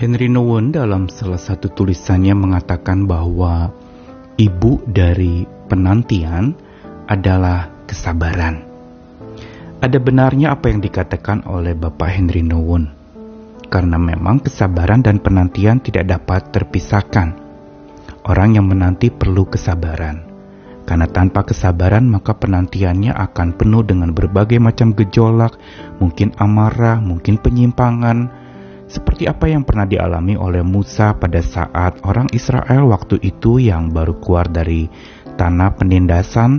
Henry Nouwen dalam salah satu tulisannya mengatakan bahwa ibu dari penantian adalah kesabaran. Ada benarnya apa yang dikatakan oleh Bapak Henry Nouwen, karena memang kesabaran dan penantian tidak dapat terpisahkan. Orang yang menanti perlu kesabaran, karena tanpa kesabaran maka penantiannya akan penuh dengan berbagai macam gejolak, mungkin amarah, mungkin penyimpangan, seperti apa yang pernah dialami oleh Musa pada saat orang Israel waktu itu yang baru keluar dari tanah penindasan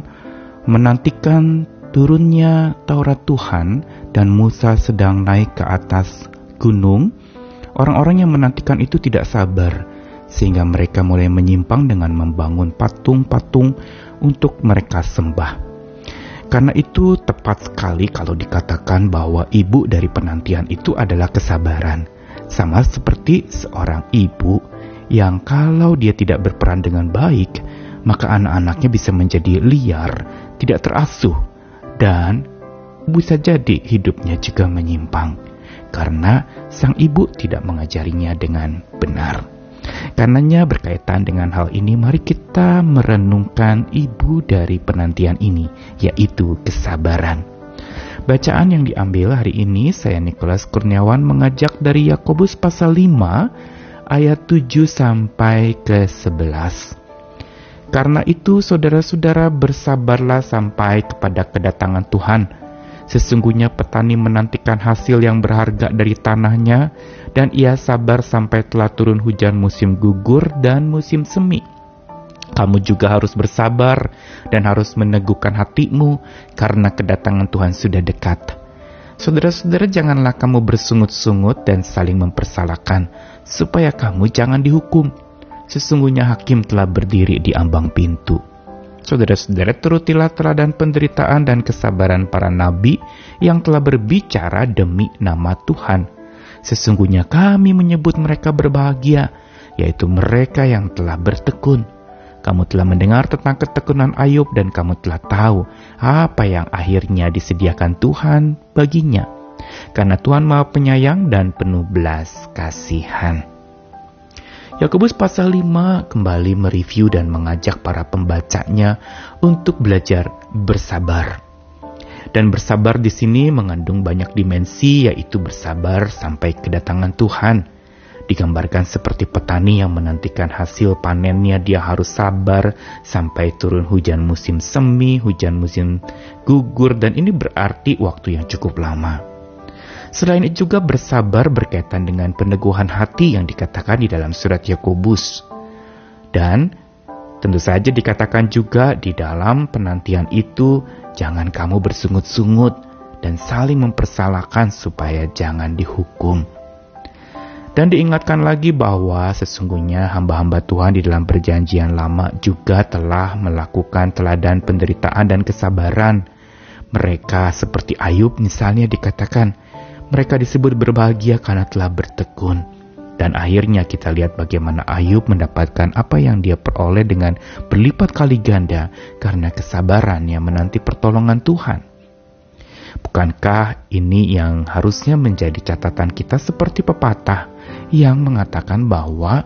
menantikan turunnya Taurat Tuhan dan Musa sedang naik ke atas gunung, orang-orang yang menantikan itu tidak sabar sehingga mereka mulai menyimpang dengan membangun patung-patung untuk mereka sembah. Karena itu tepat sekali kalau dikatakan bahwa ibu dari penantian itu adalah kesabaran sama seperti seorang ibu yang kalau dia tidak berperan dengan baik, maka anak-anaknya bisa menjadi liar, tidak terasuh, dan bisa jadi hidupnya juga menyimpang karena sang ibu tidak mengajarinya dengan benar. Karenanya berkaitan dengan hal ini mari kita merenungkan ibu dari penantian ini yaitu kesabaran. Bacaan yang diambil hari ini saya Nikolas Kurniawan mengajak dari Yakobus pasal 5 ayat 7 sampai ke 11. Karena itu saudara-saudara bersabarlah sampai kepada kedatangan Tuhan. Sesungguhnya petani menantikan hasil yang berharga dari tanahnya dan ia sabar sampai telah turun hujan musim gugur dan musim semi kamu juga harus bersabar dan harus meneguhkan hatimu karena kedatangan Tuhan sudah dekat. Saudara-saudara, janganlah kamu bersungut-sungut dan saling mempersalahkan, supaya kamu jangan dihukum. Sesungguhnya hakim telah berdiri di ambang pintu. Saudara-saudara, turutilah teladan penderitaan dan kesabaran para nabi yang telah berbicara demi nama Tuhan. Sesungguhnya kami menyebut mereka berbahagia, yaitu mereka yang telah bertekun. Kamu telah mendengar tentang ketekunan Ayub dan kamu telah tahu apa yang akhirnya disediakan Tuhan baginya. Karena Tuhan Maha Penyayang dan penuh belas kasihan. Yakobus pasal 5 kembali mereview dan mengajak para pembacanya untuk belajar bersabar. Dan bersabar di sini mengandung banyak dimensi yaitu bersabar sampai kedatangan Tuhan digambarkan seperti petani yang menantikan hasil panennya dia harus sabar sampai turun hujan musim semi, hujan musim gugur dan ini berarti waktu yang cukup lama. Selain itu juga bersabar berkaitan dengan peneguhan hati yang dikatakan di dalam surat Yakobus. Dan tentu saja dikatakan juga di dalam penantian itu jangan kamu bersungut-sungut dan saling mempersalahkan supaya jangan dihukum. Dan diingatkan lagi bahwa sesungguhnya hamba-hamba Tuhan di dalam perjanjian lama juga telah melakukan teladan penderitaan dan kesabaran. Mereka seperti Ayub misalnya dikatakan, mereka disebut berbahagia karena telah bertekun. Dan akhirnya kita lihat bagaimana Ayub mendapatkan apa yang dia peroleh dengan berlipat kali ganda karena kesabaran yang menanti pertolongan Tuhan. Bukankah ini yang harusnya menjadi catatan kita seperti pepatah yang mengatakan bahwa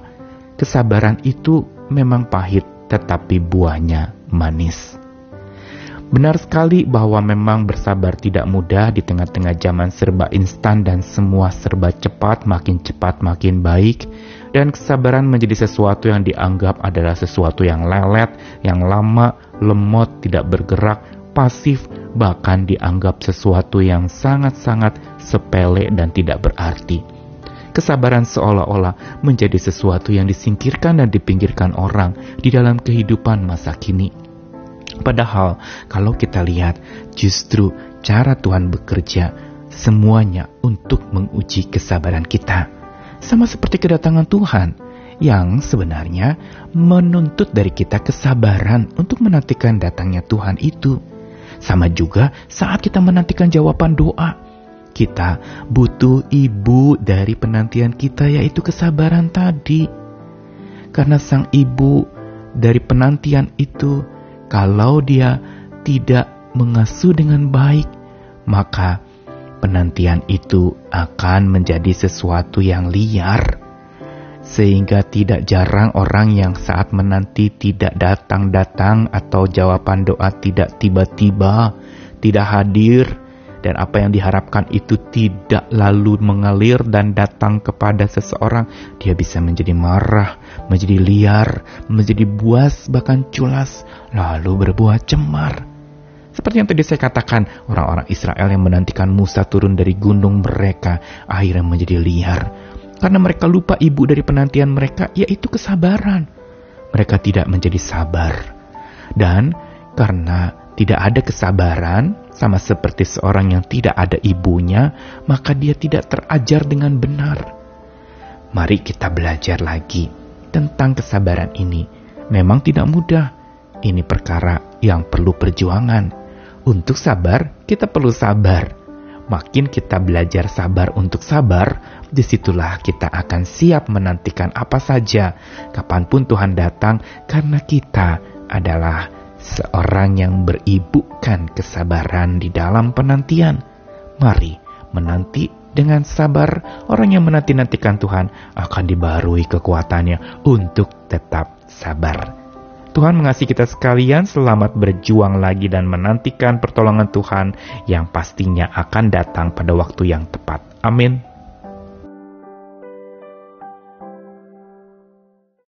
kesabaran itu memang pahit tetapi buahnya manis. Benar sekali bahwa memang bersabar tidak mudah di tengah-tengah zaman serba instan dan semua serba cepat, makin cepat makin baik, dan kesabaran menjadi sesuatu yang dianggap adalah sesuatu yang lelet, yang lama, lemot, tidak bergerak, pasif, bahkan dianggap sesuatu yang sangat-sangat sepele dan tidak berarti kesabaran seolah-olah menjadi sesuatu yang disingkirkan dan dipinggirkan orang di dalam kehidupan masa kini. Padahal, kalau kita lihat, justru cara Tuhan bekerja semuanya untuk menguji kesabaran kita, sama seperti kedatangan Tuhan yang sebenarnya menuntut dari kita kesabaran untuk menantikan datangnya Tuhan itu. Sama juga saat kita menantikan jawaban doa, kita butuh ibu dari penantian kita yaitu kesabaran tadi. Karena sang ibu dari penantian itu kalau dia tidak mengasuh dengan baik, maka penantian itu akan menjadi sesuatu yang liar. sehingga tidak jarang orang yang saat menanti tidak datang-datang atau jawaban doa tidak tiba-tiba, tidak hadir, dan apa yang diharapkan itu tidak lalu mengalir dan datang kepada seseorang, dia bisa menjadi marah, menjadi liar, menjadi buas, bahkan culas, lalu berbuat cemar. Seperti yang tadi saya katakan, orang-orang Israel yang menantikan Musa turun dari gunung mereka akhirnya menjadi liar, karena mereka lupa ibu dari penantian mereka, yaitu kesabaran. Mereka tidak menjadi sabar. Dan karena tidak ada kesabaran, sama seperti seorang yang tidak ada ibunya, maka dia tidak terajar dengan benar. Mari kita belajar lagi tentang kesabaran ini. Memang tidak mudah. Ini perkara yang perlu perjuangan. Untuk sabar, kita perlu sabar makin kita belajar sabar untuk sabar, di situlah kita akan siap menantikan apa saja, kapan pun Tuhan datang, karena kita adalah seorang yang beribukan kesabaran di dalam penantian. Mari menanti dengan sabar, orang yang menanti-nantikan Tuhan akan dibarui kekuatannya untuk tetap sabar. Tuhan mengasihi kita sekalian, selamat berjuang lagi dan menantikan pertolongan Tuhan yang pastinya akan datang pada waktu yang tepat. Amin.